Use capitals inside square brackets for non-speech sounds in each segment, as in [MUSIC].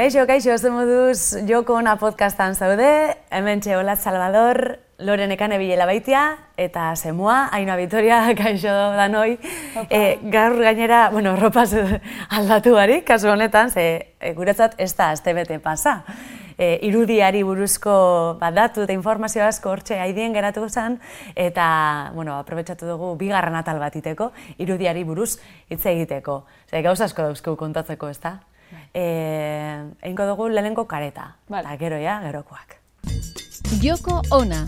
Kaixo, kaixo, ez moduz joko ona podcastan zaude, hemen txeolat Salvador, Loren Ekane Bilela Baitia, eta Semua, Aina Vitoria, [LAUGHS] kaixo da noi. E, gaur gainera, bueno, ropaz [LAUGHS] aldatu barik, kasu honetan, ze e, guretzat ez da azte bete pasa. E, irudiari buruzko badatu eta informazio asko hortxe haidien geratu zen, eta, bueno, aprobetsatu dugu bigarren atal bat iteko, irudiari buruz hitz egiteko. Ze, gauz asko dauzkeu kontatzeko, ez da? Eh, egingo dugu lehenengo kareta. Vale. Eta gero ja, gerokoak. Joko ona.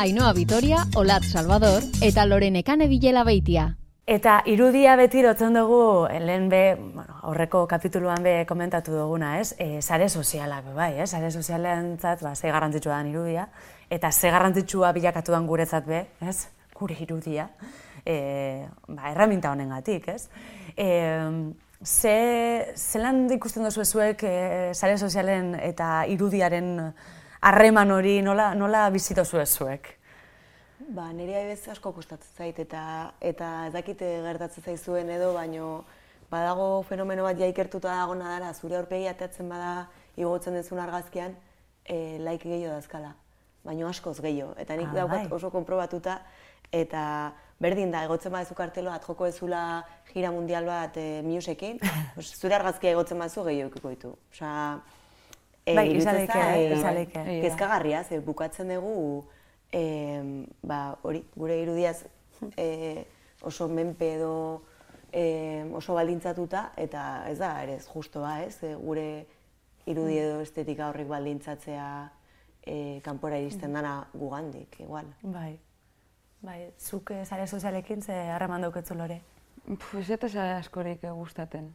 Ainoa Vitoria, Olat Salvador eta Lorenekane Bilela Beitia. Eta irudia beti lotzen dugu, eh, lehen be, bueno, aurreko kapituluan be komentatu duguna, ez? E, sare sozialak, bai, ez? Sare sozialen zat, ba, ze garrantzitsua dan irudia, eta ze garrantzitsua bilakatu dan guretzat be, ez? Gure irudia, e, ba, erraminta honengatik, ez? E, ze, zelan ikusten duzu zuek e, sare sozialen eta irudiaren harreman hori nola, nola bizito zuek? Ba, nire aibez asko kostatzen zait eta eta ez dakite gertatzen zaizuen edo, baino badago fenomeno bat ja ikertuta dagona dara, zure aurpegi ateatzen bada igotzen dezun argazkian, e, like gehiago dazkala. Baino askoz gehiago. Eta nik Ah, daukat bai. oso konprobatuta eta berdin da, egotzen badezu kartelo bat joko ezula gira mundial bat e, musekin, [LAUGHS] pues, zure argazkia egotzen badezu gehiago ikiko ditu. Osea, e, Bai, iruditzen izaleke, izaleke. Bai. kezkagarria, ze bukatzen dugu e, ba, hori, gure irudiaz [LAUGHS] e, oso menpe edo e, oso baldintzatuta eta ez da ere ez justoa, ez? E, gure irudi edo estetika horrek baldintzatzea e, kanpora iristen dana gugandik, igual. Bai. Bai, zuk eh, sare sozialekin ze harreman dauketzu lore? Pues eta zara askorik gustaten.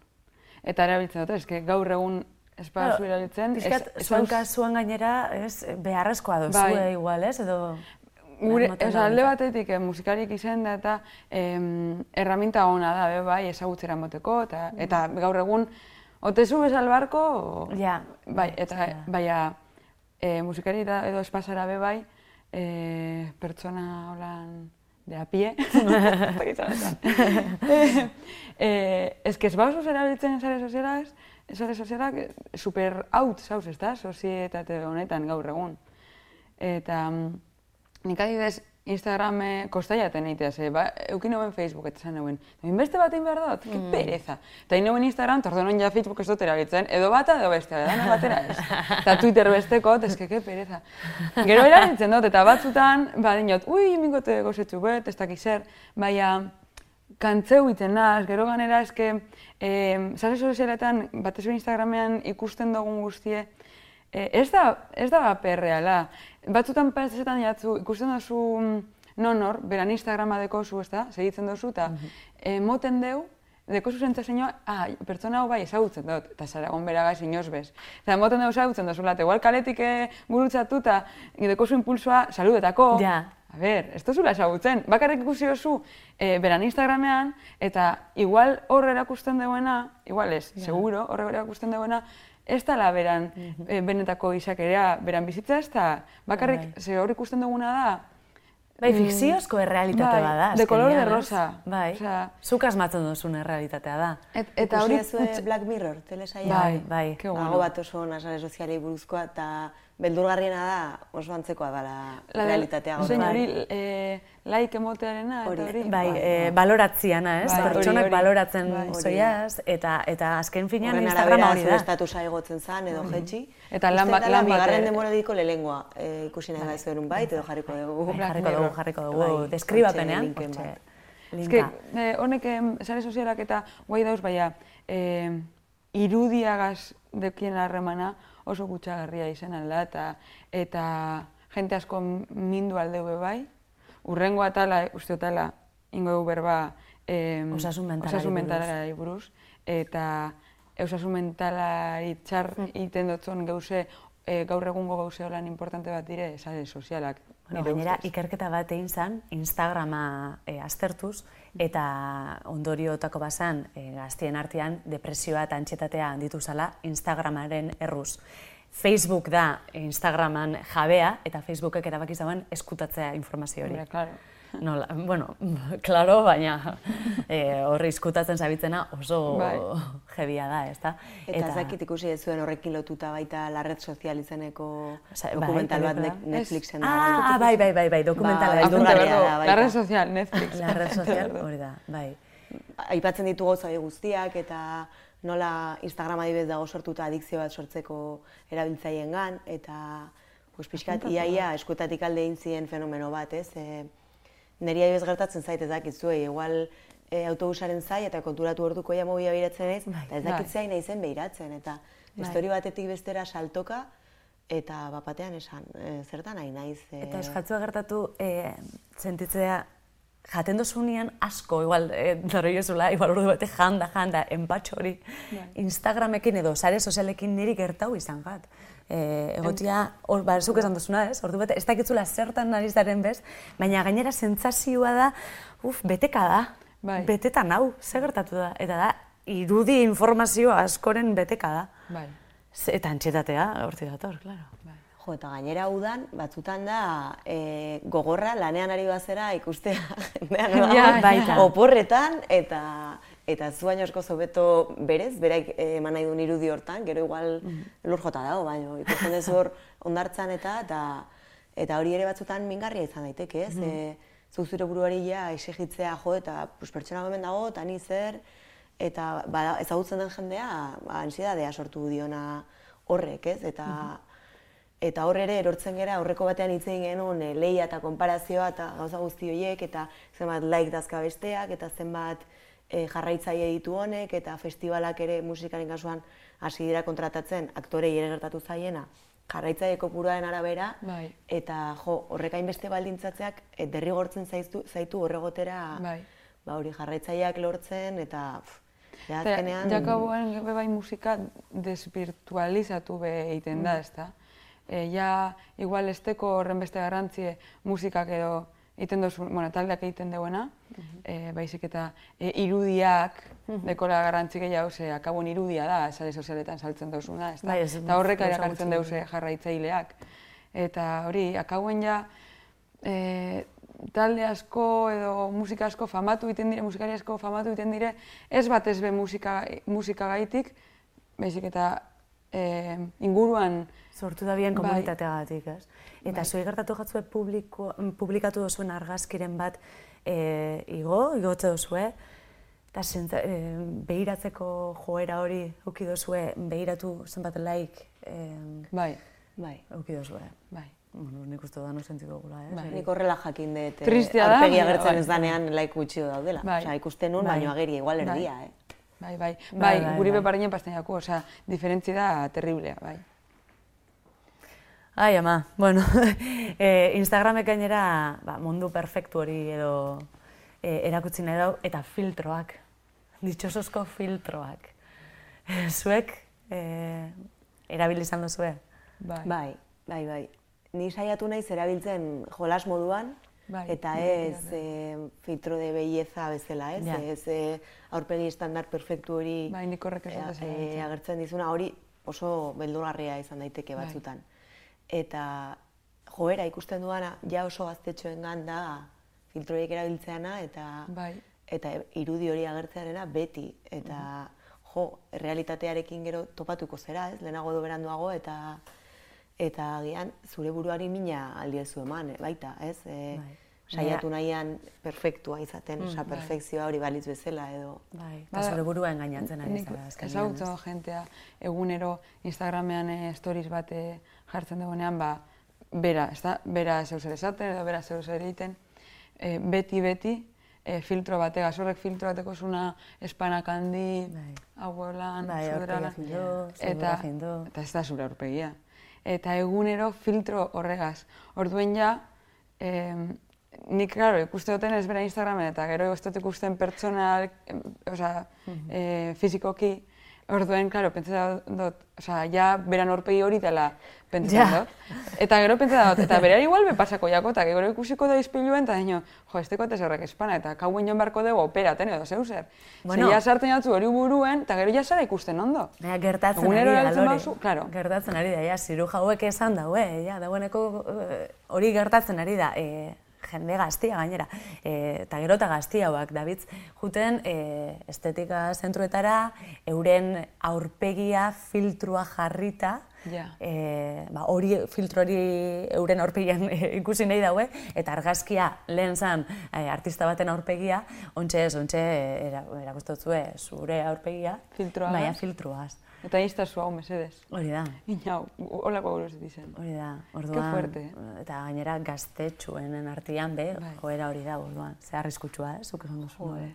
Eta erabiltzen dut, eske gaur egun ez Claro, badazu erabiltzen. Ez- zuen kasuan gainera, ez, beharrezkoa dozu Bai. igual, ez, edo... Gure, oza, da alde batetik eh, musikarik izan da eta em, erraminta ona da, be, bai, ezagutzera moteko, eta, eta gaur egun, ote zu bezal barko, o- Ja. bai, eta, Ja. baina, e, musikari da, edo espasara be bai, e, pertsona holan de a pie, [LAUGHS] ez dakit zer esan. e, ez que ez bauzuz erabiltzen sare sozialak, sare sozialak eh, super out zauz, ez da, sozietate honetan gaur egun. Eta mm, nik adibidez Instagram kostaiaten egitea, ze, ba, eukin noben Facebook eta zan neuen, beste bat behar dut, que pereza. Eta noben Instagram, eta orduan ja Facebook ez dut erabiltzen, edo bata edo bestea, dana [LAUGHS] batera ez. Eta Twitter besteko, que, que pereza. Gero erabiltzen dut, eta batzutan, ba, dinot, ui, mingote gozetxu bet, ez dakik zer, baina, kantzeu iten naz, gero ganera eske, eh, sare sozialetan, batez Instagramean ikusten dugun guztie, eh, ez da, ez da perreala. Batzutan pasetan jatzu, ikusten duzu mm, nonor, beran Instagrama dekozu, ez da, segitzen duzu, eta eh, moten deu, dekozu zentzazioa, ah, pertsona hau bai ezagutzen dut, eta zaragon beraga inoz bez. Eta moten deu ezagutzen duzu, late, igual kaletik eh, gurutzatu, eta dekozu impulsoa saludetako, Ja. A ber, ez duzula ezagutzen. Bakarrik ikusi duzu e, beran Instagramean, eta igual hor erakusten duena, igual ez, seguro, hor erakusten duena, ez dela beran e, benetako izakerea, beran bizitza ez da, bakarrik, Bai. ze hor ikusten duguna da, Bai, fikziozko errealitate bai, bada. de color de rosa. Bai, Osea, zuk asmatzen duzun errealitatea da. et, eta Ikusi hori... duzue Black Mirror, telesaia? Bai, bai. Bueno. bat oso nasare sozialei buruzkoa eta beldurgarriena da oso antzekoa dela La realitatea gaur zein hori, e, like emotearena, eta Hori, hori. Bai, Bai, eh, bai. baloratziana, ez? Bai, hori, Pertsonak hori. baloratzen Bai. zoiaz, eta, eta azken finean Horren Instagrama arabera hori da. estatusa igotzen zan edo jetxi. Eta lan bat- lan bat- bigarren denboraldiko lehenengoa eh, ikusi nahi baizu erun bait edo jarriko dugu. Bai, jarriko dugu, jarriko dugu, Bai, deskribapenean, hortxe linken hortxe, bat. Ez que, linka. eh, honek sare sozialak eta guai dauz, baina eh, irudiagaz dekien harremana oso gutxagarria izan alda, eta, eta jente asko mindu aldeu be bai. Urrengo atala, uste otala, ingo dugu berba, em, Osasun mentalari osasun buruz. mentalari buruz, eta osasun mentalari txar egiten dutzen geuse, eh, gaur egungo gauze holan importante bat dire, sare sozialak. Bueno, gainera, ikerketa bat egin zen, Instagrama e, aztertuz, eta ondoriotako bazan, e, gaztien artean, depresioa eta antxetatea handitu zala Instagramaren erruz. Facebook da Instagraman jabea, eta Facebookek erabaki zauen eskutatzea informazio hori. Hombre, claro. Nola, bueno, klaro, baina e, horri izkutatzen zabitzena oso Bai. jebia da, ez da? Eta, ez dakit ikusi ez zuen horrekin lotuta baita La Red Social izeneko bai, dokumental bat pelikula. Net- Netflixen Ah, ah, bai, bai, bai, bai, dokumentala. Ba, bai, Apunte beldurgarria behar da, du, baita. la red social, Netflix. La red [LAUGHS] social, hori da, bai. aipatzen ditu gauza hori guztiak eta nola Instagram adibidez dago sortuta adikzio bat sortzeko erabiltzaileengan eta pues pixkat iaia eskuetatik alde egin zien fenomeno bat, ez? E, neri adibidez gertatzen zait ez dakit zuei, igual e, autobusaren zai eta konturatu orduko ja mobila behiratzen naiz, Bai. eta ez dakit zein naizen behiratzen, eta histori batetik bestera saltoka, eta bapatean esan, e, zertan nahi naiz. E, Eta eskatzu gertatu, e, sentitzea, jaten dozunean asko, igual, e, daro jozula, igual ordu bete janda, janda, enpatxo hori, Instagramekin edo sare sozialekin niri gertau izan gat. E, egotia, hor, ba, zuk esan duzuna, ez? Ordu bete, ez dakitzula zertan nari zaren bez, baina gainera sentsazioa da, uf, beteka da. Bai. Betetan hau, ze gertatu da? Eta da, irudi informazio askoren beteka da. Bai. Eta antxetatea, horti dator, klaro. Jo, eta gainera udan, batzutan da e, gogorra lanean ari bazera ikustea [LAUGHS] jendean Ja, baita. oporretan eta eta zu baino asko zobeto berez, beraik eman nahi duen irudi hortan, gero igual lur jota dago, baino ikusten ez hor ondartzan eta eta eta hori ere batzutan mingarria izan daiteke, ez? E, zu zure buruari ja exigitzea jo eta pues, pertsona hemen dago, eta ni zer, eta ba, ezagutzen den jendea ba, ansiedadea sortu diona horrek, ez? Eta Eta hor ere erortzen gera aurreko batean hitz egin genuen e, lehia eta konparazioa eta gauza guzti horiek eta zenbat like dazka besteak eta zenbat e, jarraitzaile ditu honek eta festivalak ere musikaren kasuan hasi dira kontratatzen aktorei ere gertatu zaiena jarraitzaile kopuruaren arabera Bai. eta jo horrek hainbeste baldintzatzeak e, derrigortzen zaitu, zaitu horregotera Bai. ba hori jarraitzaileak lortzen eta pff, ja, azkenean Jakaboen be bai musika desvirtualizatu be egiten da, ezta? E, ja, igual esteko horren beste garrantzie musikak edo egiten dozu, bueno, taldeak egiten duena, e, baizik eta e, irudiak dekola garrantzi gehiago, ze akabon irudia da, sare sozialetan saltzen dozuna, ezta? Bai, ez- eta horrek erakartzen deuse jarraitzaileak. Eta hori, akabuen ja, e, talde asko edo musika asko famatu egiten dire, musikari asko famatu egiten dire, ez bat ez be musika, musika gaitik, baizik eta e, inguruan Sortu da bien Bai. komunitateagatik, ez? Eta zuei gertatu jatzue publiko, publikatu duzuen argazkiren bat e, igo, igotze duzue, eta sentza, e, behiratzeko joera hori uki duzue, behiratu zenbat like e, bai, bai. uki duzue. bai. Bueno, nik uste da no sentitu gula, ez? Bai. Nik horrela jakin dut, eh, Tristea da, aurpegi baina agertzen bai. ez danean like gutxi daudela. Bai. Osea, ikusten nun, Bai. baino ageria igual Bai. erdia, eh. Bai, bai, Bai, bai, bai, guri bai. beparinen pasten jaku, osea, diferentzi da terriblea, bai. Ai, ama, bueno, [LAUGHS] e, Instagramek gainera ba, mundu perfektu hori edo e, erakutsi nahi dau, eta filtroak, ditxosozko filtroak. [LAUGHS] Zuek e, erabili izan duzue? Bai. Bai, bai, bai. Ni saiatu naiz erabiltzen jolas moduan, Bai, eta nik ez eh, filtro de belleza bezala, ez? Ja. Ez eh, aurpegi estandar perfektu hori Bai, nik horrek ez eh, dut esan eh, erabiltzen. agertzen dizuna, hori oso beldurgarria izan daiteke Bai. Eta joera ikusten duana, ja oso gaztetxoengan da filtroiek erabiltzeana, eta Bai. eta irudi hori agertzearena beti eta jo, realitatearekin gero topatuko zera, ez? Lehenago edo beranduago eta eta agian zure buruari mina aldiezu eman, eh, baita, ez? E, Bai. Saiatu nahian perfektua izaten, osea, bai. perfekzioa hori balitz bezala edo Bai, eta zure burua engainatzen ari zara ezagutza jentea egunero Instagramean eh, stories bat jartzen dugunean, ba, bera, ez da, bera zeu zer esaten edo bera zeu zer egiten, eh, beti, beti, eh, filtro batega, horrek filtro bateko zuna espanak handi, Bai. abuelan, Bai, findo, eta, eta ez da zure aurpegia. Eta egunero filtro horregaz. Orduen ja, eh, nik, claro, ikuste duten ez bera Instagramen, eta gero ez dut ikusten pertsonal, em, osea, eh, fizikoki, orduen, claro, pentsatzen dut, osea, ja, beran aurpegi hori dela pentsatzen Ja. dut. Eta gero pentsatzen dut, eta berari igual be pasako jako, eta gero ikusiko da izpiluen, eta dino, jo, ez tekote zerrek espana, eta kauen joan beharko dugu operaten edo zeu zer. Bueno. Ze ja sartzen jatzu hori buruen, eta gero ja zara ikusten ondo. Ja, gertatzen Egunero ari da, Lore. baduzu, claro. Gertatzen ari da, ja, ziru jauek esan daue, ja, dagoeneko eh, hori gertatzen ari da. E, jende gaztia gainera, e, eta gero eta gaztia hauak, David, juten e, estetika zentruetara, euren aurpegia filtrua jarrita, Ja. e, ba, hori filtro hori euren aurpegian ikusi nahi daue, eta argazkia lehen zan e, artista baten aurpegia, ontxe ez, ontxe era, erakustotzue zure aurpegia, Filtroagaz? baina filtruaz. Eta iztazu hau, mesedez. Hori da. Ina, holako buruz dizen. Hori da, orduan, fuerte. eta gainera gaztetxuenen artean be, Bai. joera hori da, orduan, ze arriskutsua, eh, zuk esan duzu. Jode.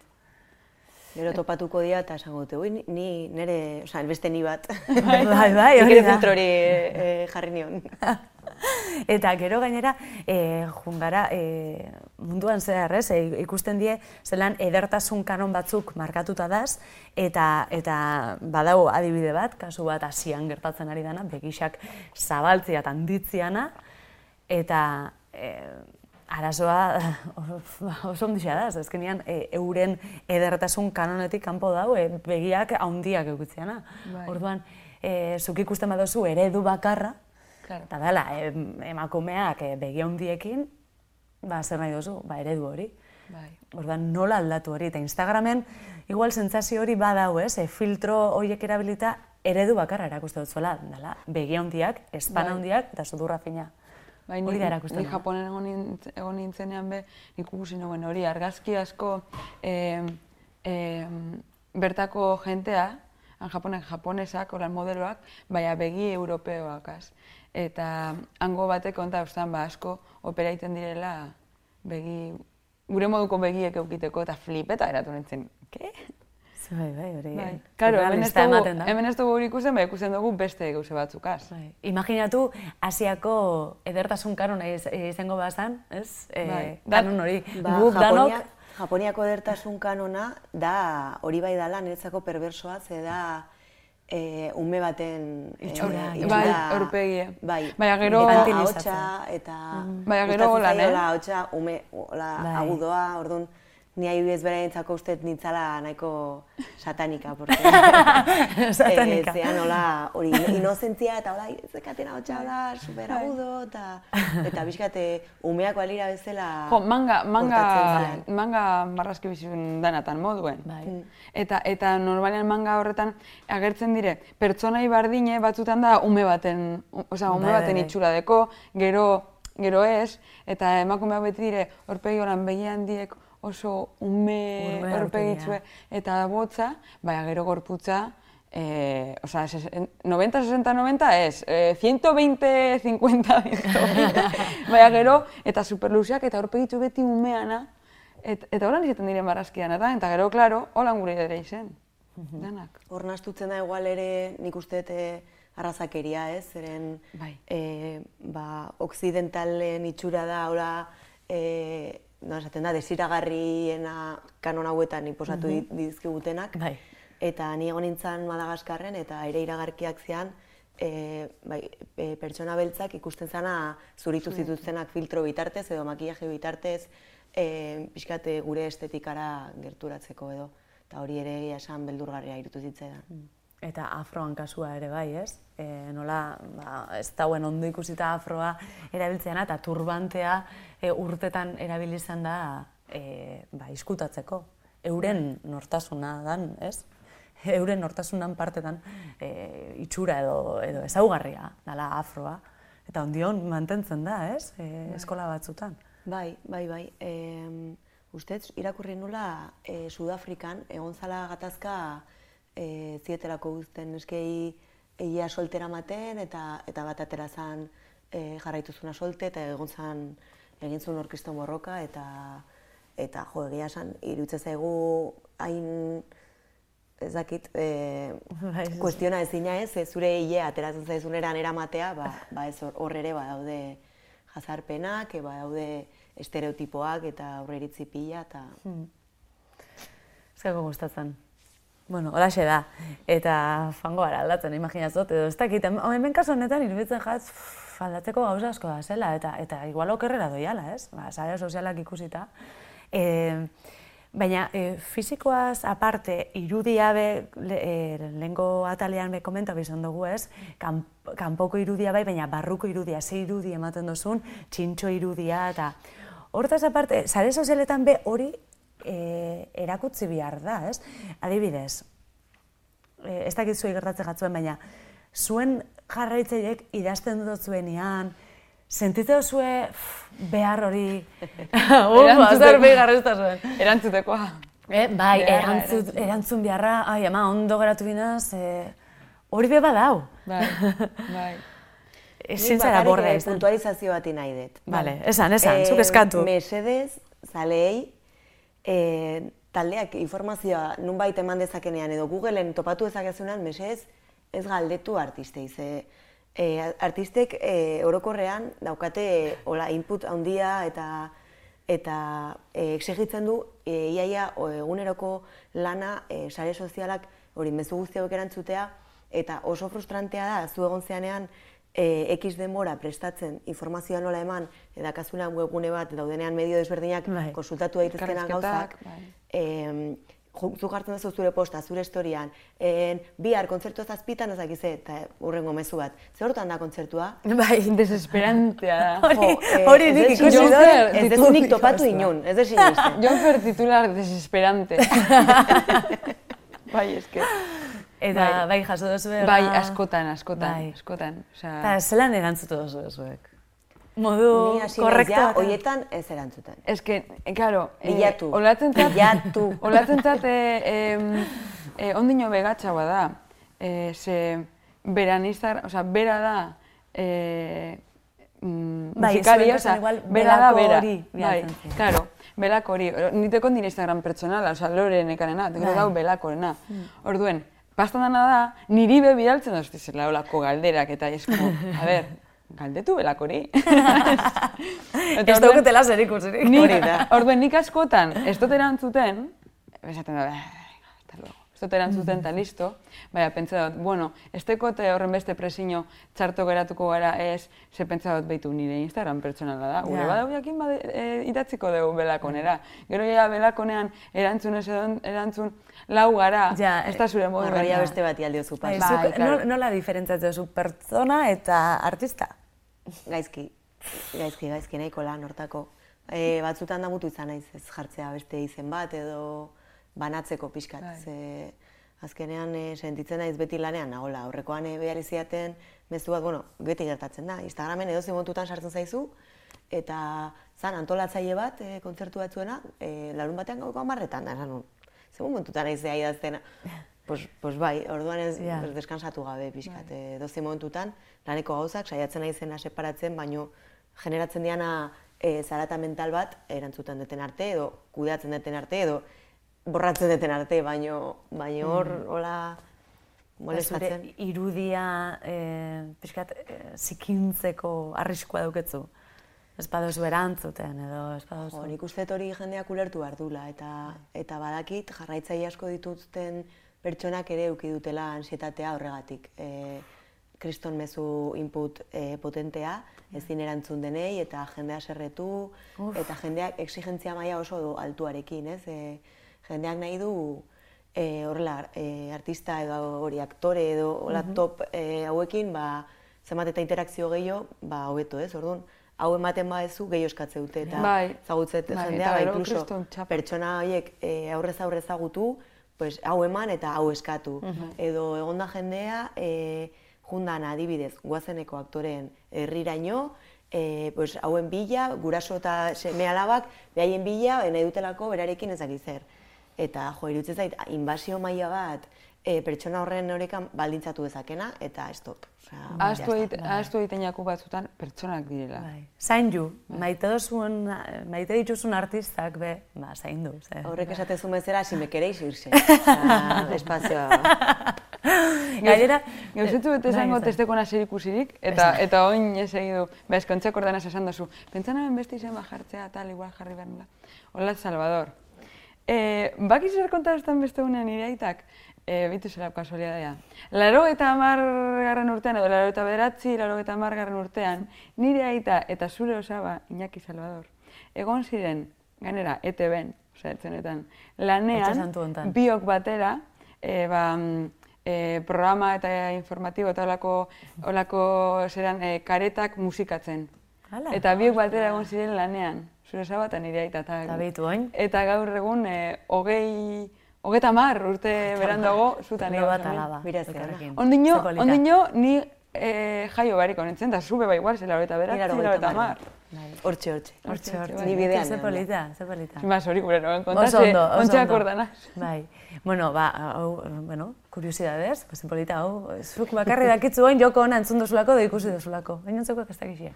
Gero topatuko dira eta esango dute, ui, ni- ni nere, osea, beste ni bat. [LAUGHS] bai, bai, [LAUGHS] hori da. filtro hori eh, jarri nion. [LAUGHS] [LAUGHS] Eta gero gainera, e, jungara, e, munduan zehar, ez, e, ikusten die, zelan edertasun kanon batzuk markatuta daz, eta, eta badago adibide bat, kasu bat hasian gertatzen ari dana, begisak zabaltzia eta handitziana, eta e, arazoa [LAUGHS] oso ondixea da, azkenean e, euren edertasun kanonetik kanpo dau, e, begiak handiak eukitzeana. Bai. Orduan, e, zuk ikusten baduzu eredu bakarra, Claro. Eta dela, em, emakumeak eh, begi handiekin, ba, zer nahi duzu, ba, eredu hori. Bai. Orduan, nola aldatu hori, eta Instagramen, igual sentsazio hori badau, ez, e, filtro horiek erabilita, eredu bakarra erakuste dut zuela, dela, begi handiak, espan Bai. handiak, eta sudurra fina. Bai, Hori da erakusten ni. Japonen egon, nintz- egon nintzenean be, nik ikusi nuen hori, argazki asko em, em, bertako jentea, han Japonek japonesak, oran modeloak, baina begi europeoak, az. Eta hango batek konta ustan, ba, asko opera egiten direla begi, gure moduko begiek eukiteko, eta flipeta eratu nintzen, ke? Bai, bai, hori. Bai. Claro, hemen ez dugu, hemen ez dugu hori ikusten, bai ikusten dugu beste gauze batzukaz. Bai. Imaginatu, Asiako edertasun kanona iz- izango bazan, ez? E, Bai. Kanon hori, Ba, guk danok, Japonia, Japoniako edertasun kanona da hori bai dala niretzako perversoa, ze da e, ume baten e, Itxura, bai, aurpegia. Bai, Baina gero- ahotsa eta Baina gero holan, eh? ahotsa ume hola Bai. agudoa, orduan ni adibidez beraientzako uste dut nintzala nahiko satanika, porque [LAUGHS] Satanika. Eh, zean hola hori inozentzia eta hola zekaten ahotsa hola super agudo eta eta bizkate umeak balira bezala Jo, manga, manga, manga marrazki bizun danatan moduen. Bai. Eta, eta normalean manga horretan agertzen dire, pertsonai bardine batzutan da ume baten, osea, ume Bai, bai, baten bai. itxura deko, gero, gero ez, eta emakumeak beti dire, horpegi horan begi handiek oso ume horpegitzue eta botza, baina gero gorputza, eh, o sea, 90, 60, 90 ez, eh, 120, 50, 120. baina gero, eta superluzeak eta horpegitzu beti umeana, et, eta holan izaten diren marrazkian, eta, eta gero, klaro, holan gure ere izen. Danak. Hor nastutzen da igual ere nik uste eh, arrazakeria, ez? Zeren Bai. eh, ba, okzidentalen itxura da, hola, eh, no, esaten da, desiragarriena kanon hauetan inposatu mm dizkigutenak. Bai. Eta ni egon nintzen Madagaskarren eta ere iragarkiak zian, e, bai, e, pertsona beltzak ikusten zana zuritu zituztenak filtro bitartez edo makillaje bitartez, e, pixkate gure estetikara gerturatzeko edo. Eta hori ere egia esan beldurgarria irutu zitzaidan. Eta afroan kasua ere bai, ez? E, nola, ba, ez dauen ondo ikusita afroa erabiltzeana eta turbantea e, urtetan erabili izan da e, ba, iskutatzeko. Euren nortasuna dan, ez? Euren nortasunan partetan e, itxura edo, edo ezaugarria dala afroa. Eta ondion mantentzen da, ez? E, eskola batzutan. Bai, bai, bai. E, ustez, irakurri nula e, Sudafrikan, egon zala gatazka e, zietelako guzten eskei egia soltera maten eta, eta bat atera zan e, jarraitu zuna solte eta egon zan egin zuen orkeston borroka eta eta jo, egia esan, irutze zaigu hain ez dakit, e, [LAUGHS] Bai, kuestiona ezina ez, ze zure hile ateratzen zaizuneran eramatea, ba, ba ez hor, ere badaude jazarpenak, e, badaude estereotipoak eta aurreiritzi pila eta Ez gago gustatzen. Bueno, holaxe da. Eta fango gara aldatzen, imaginatzot, edo ez dakit, hem- hemen kasu honetan iruditzen jatz, pff, aldatzeko gauza asko da zela, eta, eta igual okerrera doiala, ez? Ba, sare sozialak ikusita. E, baina e, fizikoaz aparte, irudia be, le, e, lehenko atalean be komenta izan dugu, ez? Kan, kanpoko irudia bai, baina barruko irudia, ze irudi ematen duzun, txintxo irudia, eta Hortaz aparte, sare sozialetan be hori e, erakutzi behar da, ez? Adibidez, e, ez dakit zuei gertatzen jatzuen, baina zuen jarraitzaileek idazten dut zuenean, sentitzen duzue behar hori... Ufa, zer behi zuen. Erantzutekoa. Eh, bai, erantzut, erantzun beharra, ai, ama, ondo geratu binaz, eh, hori be badau. Bai, [LAUGHS] bai. Ezin zara borda izan. Puntualizazio bati nahi dut. Vale, esan, esan, zuk eskatu. Mesedez, zaleei, eh, taldeak informazioa nunbait eman dezakenean edo Googleen topatu dezakezunan, mesedez, ez galdetu artistei, ze e, artistek e, orokorrean daukate hola input handia eta eta e, exigitzen du e, iaia eguneroko lana e, sare sozialak hori mezu guzti hauek erantzutea eta oso frustrantea da zu egon zeanean e, X denbora prestatzen informazioa nola eman eta webgune bat daudenean medio desberdinak bai. konsultatu daitezkenak gauzak. Bai zu jartzen duzu zure posta, zure historian, en, bihar kontzertu zazpitan ezak eta urrengo mezu bat. Zer hortan da kontzertua? [LAUGHS] Bai, desesperantea da. [LAUGHS] Hori eh, nik ikusi dut. Ez dezu nik topatu inun, ez desin izten. [LAUGHS] Jon Fer titular desesperante. bai, eske. Eta bai, bai jaso duzu Bai, askotan, askotan, bai. askotan. Eta zelan erantzutu duzu zuek? modu korrektua. Hoietan ez erantzuten. Ez que, claro, eh, bilatu. olatzen zat, bilatu. [LAUGHS] Olatzen zat, eh, eh, ondino begatxa da. Eh, ze, beran izar, oza, bera da, eh, mm, bai, musikari, oza, bera da, bera. Hori, bai, claro, belako hori. Niteko nire Instagram pertsonala, oza, lore nekanena, teko bai. gau belakorena. Mm. Orduen, pastan dana da, niri be bidaltzen doztizela olako galderak, eta esko, a ber, galdetu belakori. [LAUGHS] ez dauketela zer ikusirik. Hori da. Orduen, nik askotan, ez dut erantzuten, esaten da, dut erantzuten eta listo. Baina, pentsa dut, bueno, ez tekote horren beste presino txarto geratuko gara ez, ze pentsa dut behitu nire Instagram pertsonala da. Gure yeah. bada jakin bade, e, idatziko dugu belakonera. Gero ja belakonean erantzun ez erantzun lau gara, ja, ez da zure modu. Beste bat aldiozu pas. Bai, bai, claro. Nola diferentzatzen zu pertsona eta artista? Gaizki, gaizki, gaizki, nahiko lan hortako. E, batzutan da mutu izan naiz ez jartzea beste izen bat edo banatzeko pixkat. Bai. Ze, azkenean e, sentitzen naiz beti lanean nagola. Horrekoan e, behar iziaten mezu bat, bueno, beti gertatzen da. Instagramen edo zimontutan sartzen zaizu, eta zan antolatzaile bat e, kontzertu batzuena, e, larun batean gauko amarretan da, esan Zer momentutan naiz zea idazten, Pues, pues bai, orduan ez yeah. deskansatu gabe pixkat, bai. e, dozi momentutan, laneko gauzak, saiatzen nahi zena separatzen, baino generatzen diana e, zarata mental bat erantzuten deten arte, edo kudeatzen deten arte, edo borratzen deten arte, baino, baino hor, mm. hola, molestatzen. irudia e, pixkat, e, zikintzeko arriskoa dauketzu? Ez badozu erantzuten, edo ez badozu... nik uste hori jendeak ulertu behar dula, eta, eta badakit jarraitzaile asko dituzten pertsonak ere eduki dutela ansietatea horregatik. E, kriston mezu input e, potentea, ezin erantzun denei, eta jendea serretu, eta jendeak exigentzia maila oso altuarekin, ez? E, jendeak nahi du e, horrela e, artista edo hori aktore edo hola top e, hauekin, ba, zemat eta interakzio gehiago, ba, hobeto, ez? Orduan, hau ematen badezu gehi oskatze dute, eta bai. zagutzet bai, jendea, ba, inkluso, pertsona horiek e, aurrez aurrez zagutu, pues, hau eman eta hau eskatu. Edo egonda jendea, e, jundan adibidez, guazeneko aktoreen herriraino, e, pues, hauen bila, guraso eta seme alabak, behaien bila, nahi dutelako berarekin ezak zer. Eta, jo, irutzen zait, inbasio maila bat, e, pertsona horren horekan baldintzatu dezakena, eta ez dut. Ahaztu egiten jaku batzutan pertsonak direla. Bai. Zain ju, maite duzun, maite dituzun artistak, be, ba, zain du. Ze. Horrek esatezu mezera, si me queréis irse. [LAUGHS] espazioa. Gainera, gauzetu bete zango testeko naser ikusirik, eta, eta oin ez egidu, ba, eskontzak ordean esan duzu, pentsan hemen beste izan bajartzea, tal, igual jarri behar nula. Hola, Salvador. Eh, bakiz zer kontaraztan beste unean ireitak? e, bitu zela kasualidadea. Laro eta garren urtean, edo laro eta bederatzi, laro eta garren urtean, nire aita eta zure osaba, Iñaki Salvador, egon ziren, ganera, ete ben, oza, etzenetan, lanean, biok batera, e, ba, e, programa eta informatibo eta olako, olako zeran, e, karetak musikatzen. Hala. Eta biok batera egon ziren lanean. Zure saba eta nire aita. Eta, Eta behitu oin. Eta gaur egun, eh, hogei, hogeta mar urte berandago, zutan Lo bat alaba. Ondino, ondino, ni eh, jaio bariko nintzen, da zube bai igual, zela eta beratzi, Mira, zela eta mar. Bai. Hortxe, hortxe. Hortxe, hortxe. Ni bidean Ze polita, ze polita. Mas hori gure noen oso ontxe akordanaz. Bai. Bueno, ba, hau, bueno, kuriosidadez, pues polita hau, zuk bakarri dakitzu oin joko ona entzun dozulako da ikusi dozulako. Baina ez dakixia.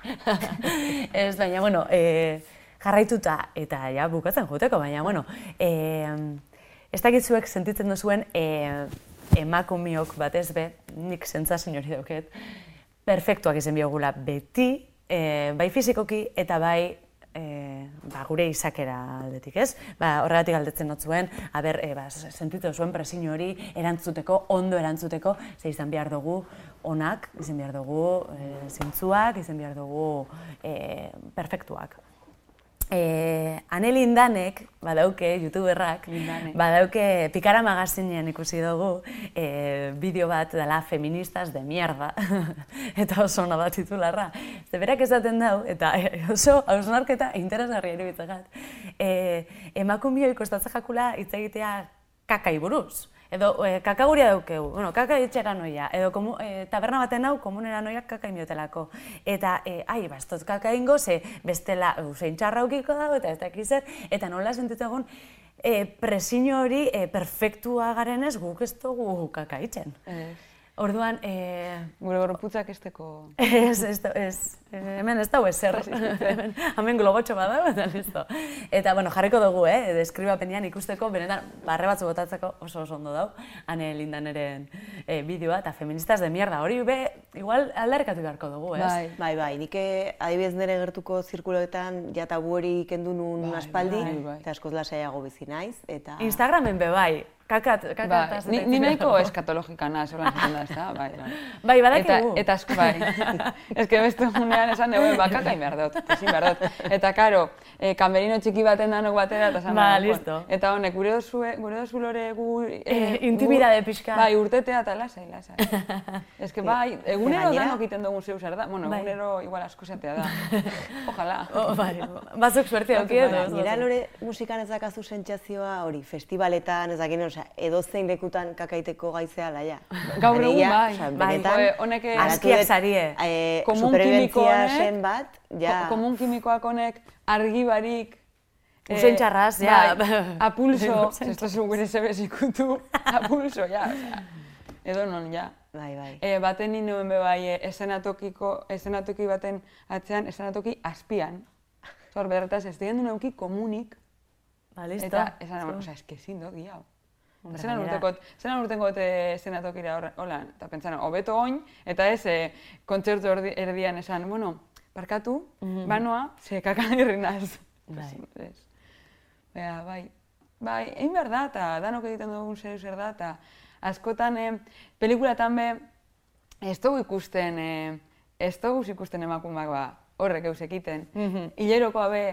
[LAUGHS] ez, baina, bueno, e, jarraituta eta ja bukatzen joteko, baina, bueno, e, ez dakitzuek sentitzen duzuen e, emakumiok batez be, nik sentsazio hori dauket, perfektuak izen biogula beti, e, bai fizikoki eta bai e, ba, gure izakera aldetik, ez? Ba, horregatik galdetzen dut zuen, aber, e, ba, sentitu zuen presio hori erantzuteko, ondo erantzuteko, ze izan behar dugu onak, izan behar dugu e, zintzuak, izan behar dugu e, perfektuak. E, Ane Lindanek, badauke, youtuberrak, Lindane. badauke Pikara magazinean ikusi dugu e, bideo bat dela feministas de mierda, [LAUGHS] eta oso ona da titularra. Ze berak esaten dau, eta [LAUGHS] oso hausnarketa interesgarria iruditzen e, emakumioi kostatzen jakula hitz egitea kakai buruz. Edo e, kakaguria daukegu, bueno, kaka itxera noia, edo komu, e, taberna baten hau komunera noia kaka imiotelako. Eta, e, ai, bastot kaka ingo, ze bestela usein txarra aukiko dago, eta ez dakiz eta nola sentitu egun, e, presio hori e, perfektua garenez guk ez dugu kaka itxen. Ez. Orduan, e, Gure gorputzak esteko... Ez, ez, ez, hemen ez dago ezer, hemen, [LAUGHS] hemen globotxo bat dago eta listo. Eta, bueno, jarriko dugu, eh, deskribapenean ikusteko, benetan, barre batzu botatzeko oso oso ondo dau, ane lindaneren eh, bideoa, eta feministas de mierda, hori be, igual aldarrekatu beharko dugu, ez? Bai. Bai, bai, nik eh, adibidez nire gertuko zirkuloetan ja tabu hori kendu nun Bai, aspaldi, bai, bai. eta askoz lasaiago bizi naiz, eta... Instagramen be, bai, kakat, kakat. Ba, ni, ni nahiko eskatologika naz, hola da, ez da? [LAUGHS] Bai, bai. Bai, badakigu. Eta, eta asko, bai. [LAUGHS] Ez que beste unean esan dugu, ba, kaka behar dut, ezin behar dut. Eta, karo, e, kamerino txiki baten danok batera, eta esan Ba, dugu, listo. Eta honek, gure dozue, gure dozu lore gu... Eh, intimidade pixka. Bai, urtetea eta lasai, lasai. [LAUGHS] Ez que, bai, egunero danok iten dugun zeu zer da. Bueno, Bai. egunero igual asko zatea da. Ojalá. Oh, bai, batzuk suerte Batzuk auki edo. ez Nira lore musikan ez dakazu sentsazioa hori, festivaletan, ez dakit, osea, edozein lekutan kakaiteko gaizea laia. [LAUGHS] Gaur egun bai. osea, Bai. benetan, honek, eh, askiak dut, zarie. eh, Komun honek- zen bat, ja... Ko- Komun kimikoak honek argi barik... eh, Usain txarraz, ja. Bai, [LAUGHS] a pulso, Usain esto es gure zebez ikutu, a pulso, ja, osea, edo non, ja. Bai, bai. E, baten ni nuen be bai, eh, esenatokiko, esenatoki baten atzean, esenatoki azpian. Zor, berretaz, ez digen duen komunik, Ba, listo. eta esan, bueno, osea, eske ezin dut, giau. Hombre, Zeran gainera. urtekot, zeran urtekot e, senatokira horre, hola, eta pentsan, hobeto oin, eta ez, e, kontzertu erdi, erdian esan, bueno, barkatu, banoa, ze kakan irri naz. Bai. Ez. Baina, bai, bai, egin behar da, eta danok egiten dugun zer zer da, eta askotan, e, pelikulatan be, ez dugu ikusten, e, ez dugu ikusten emakumeak ba, horrek eus ekiten. Hilerokoa be,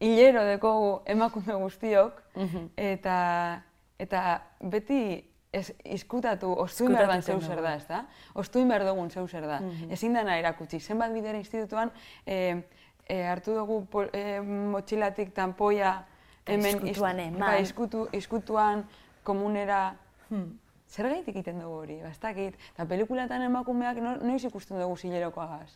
hilero dekogu emakume guztiok, eta, eta beti ez, izkutatu, ostuin behar dan zeu zer da, ez da? Ostuin behar dugun zeu zer da. Ezin dena erakutsi. Zenbat bidera institutuan, e, e, hartu dugu pol, e, motxilatik tanpoia, hemen iz- Izkutuan eman. Bai, izkutu, izkutuan, komunera, zer gaitik egiten dugu hori, ba, ez dakit. Eta pelikulatan emakumeak no, noiz ikusten dugu zilerokoagaz.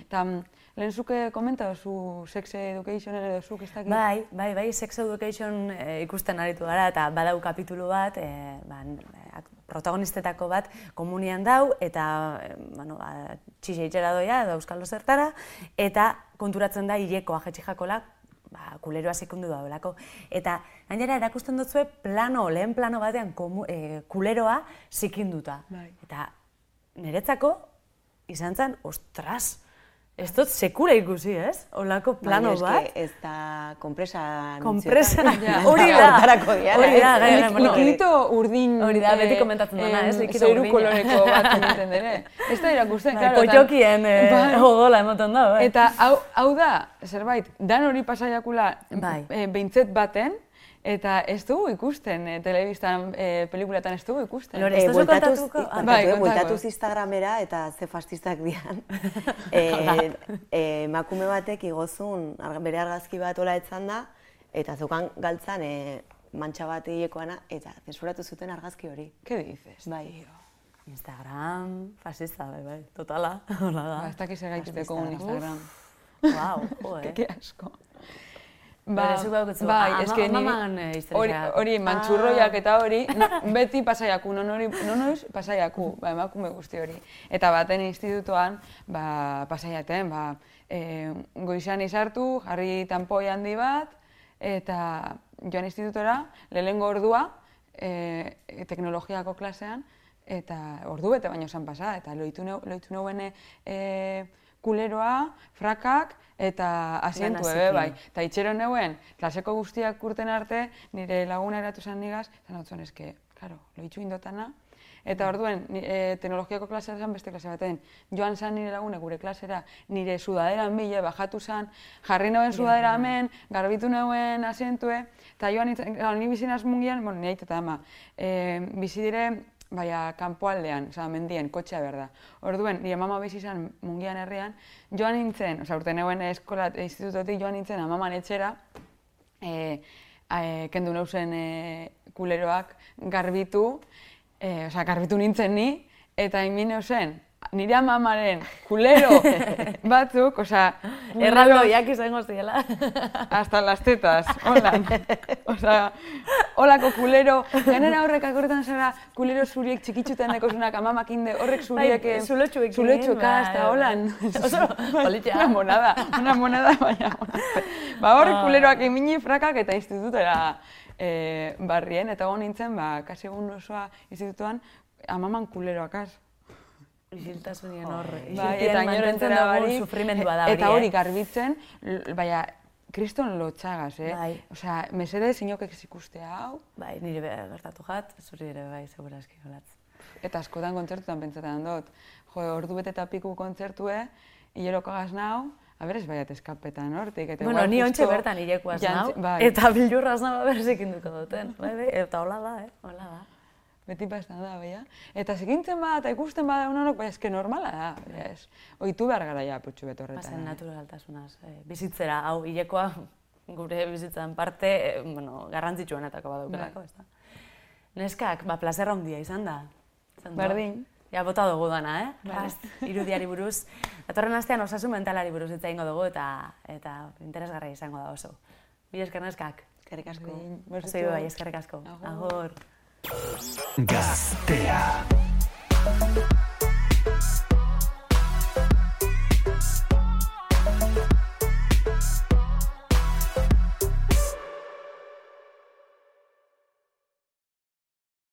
Eta mm, lehen zuke komenta duzu sex educationen edo zuk ez dakit. Bai, bai, bai, Sex Education eh, ikusten aritu gara eta badau kapitulu bat, eh, ba, eh, ak- protagonistetako bat komunian dau eta eh, bueno, ba, txixe itxera doia edo euskal zertara eta konturatzen da hilekoa jetxi jakola ba, kuleroa sekundu daudelako. Eta gainera erakusten dutzue plano, lehen plano batean komu, eh, kuleroa zikinduta. Bai. Eta niretzako izan zen, ostras, ez dut sekura ikusi, ez? Olako plano Baina bat. ez da kompresa Kompresa, [LAUGHS] hori da. Hortarako dira, Hori da, bueno, Likidito urdin... Hori da, beti eh, komentatzen dena, ez? Likido Zeru urdina. koloreko bat [LAUGHS] egiten dere. Ez da irakusten, Bai, claro. eta- potxokien eh, Bai. emoten da, bai. Eta hau, hau da, zerbait, dan hori pasaiakula Bai. behintzet baten, Eta ez dugu ikusten, e, telebistan, e, pelikulatan ez dugu ikusten. Lore, ez Eh, duzu kontatuko? Kontatu, bai, eh, kontatu. bueltatuz Instagramera eta ze fastistak dian. [LAUGHS] e, e, emakume batek igozun bere argazki bat ola etzan da, eta zeukan galtzan e, mantxa bat hilekoana, eta zensuratu zuten argazki hori. ¿Qué dices? Bai. tío? Instagram, fascista, bai, bai, totala, [LAUGHS] hola da. Ba, ez dakiz egaituteko un Instagram. Wow, jo, eh. Ke asko. Baukotzu, bai, ama- eske amaman, eh, hori, hori mantxurroiak eta hori, no, beti pasaiaku, non hori, non hori pasaiaku, ba, emakume guzti hori. Eta baten institutoan, ba, pasaiaten, ba, e, goizan izartu, jarri tanpoi handi bat, eta joan institutora, lehengo ordua, e, teknologiako klasean, eta ordu bete baino zan pasa, eta loitu, neu, loitu neuen e, kuleroa, frakak, eta asientu ebe bai. Eta itxero neuen, klaseko guztiak urten arte, nire laguna eratu zen nigaz, zan hau eske, claro, loitzu indotana. Eta orduen, ni- e, teknologiako klasea zen beste klase baten. Joan zan nire lagune gure klasera, nire sudadera bile bajatu zan, jarri neuen sudadera hemen, garbitu neuen asientue, eta joan ni bizinaz mungian, bueno, nire aita eta ama, e, bizi dire, baina kanpoaldean, osea, mendien, kotxea behar da. Orduen, nire mama bizi izan mungian herrian, joan nintzen, osea, urte neuen eskola, institutotik joan nintzen amaman etxera, e, e, kendu neuzen e, kuleroak garbitu, e, osea, garbitu nintzen ni, eta inmin neuzen, nire amamaren kulero [LAUGHS] batzuk, osea, Erraldoiak izango ziela. hasta las tetas, hola. Osea, holako kulero, genera horrek akorretan zara, kulero zuriek txikitzutan deko zunak amamak inde, horrek zuriek... Bai, zulotxuekin, Zulotxuka, bai, hasta bai. holan. Oso politia. Una monada, una monada, baina. Ba, hor Ah. kuleroak emini frakak eta institutera eh, barrien, eta hon nintzen, ba, kasi egun osoa institutuan, amaman kuleroak Isiltasunien hor. Bai, eta inor mantentzen entera dugun barik, sufrimendua da hori, Eta hori eh? garbitzen, baina, kriston lotxagaz, eh? Bai. Osea, mesedez inokek ez ikustea hau, Bai, nire gertatu jat, zuri ere bai, seguraski olatz. eta askotan kontzertutan pentsatzen dut. Jo, ordu bete eta piku kontzertue, hileroko gaz nau, a ber ez baiat eskapetan hortik. Eta Bueno, ni ontxe bertan hilekuaz nau, bai. eta bilurraz nau berzik induko duten. Bai, bai, eta hola da, eh? Hola da. Beti pastan da, baina. Eta zikintzen bada eta ikusten bada unonok, baina eske normala da, ez. Oitu behar gara ja putxu beto horretan. Bazen eh. naturaltasunaz. Eh, bizitzera, hau, hilekoa gure bizitzan parte, eh, bueno, garrantzitsuenetako badaukelako, Bai. ez da. Neskak, ba, plazer handia izan da. Izan. Berdin. Ja, bota dugu dana, eh? Bai. Rast, irudiari buruz. Datorren astean osasun mentalari buruz hitz egingo dugu eta eta interesgarria izango da oso. Bi esker neskak. Eskerrik asko. Pasei bai, eskerrik asko. Agur. Agur. Gaztea.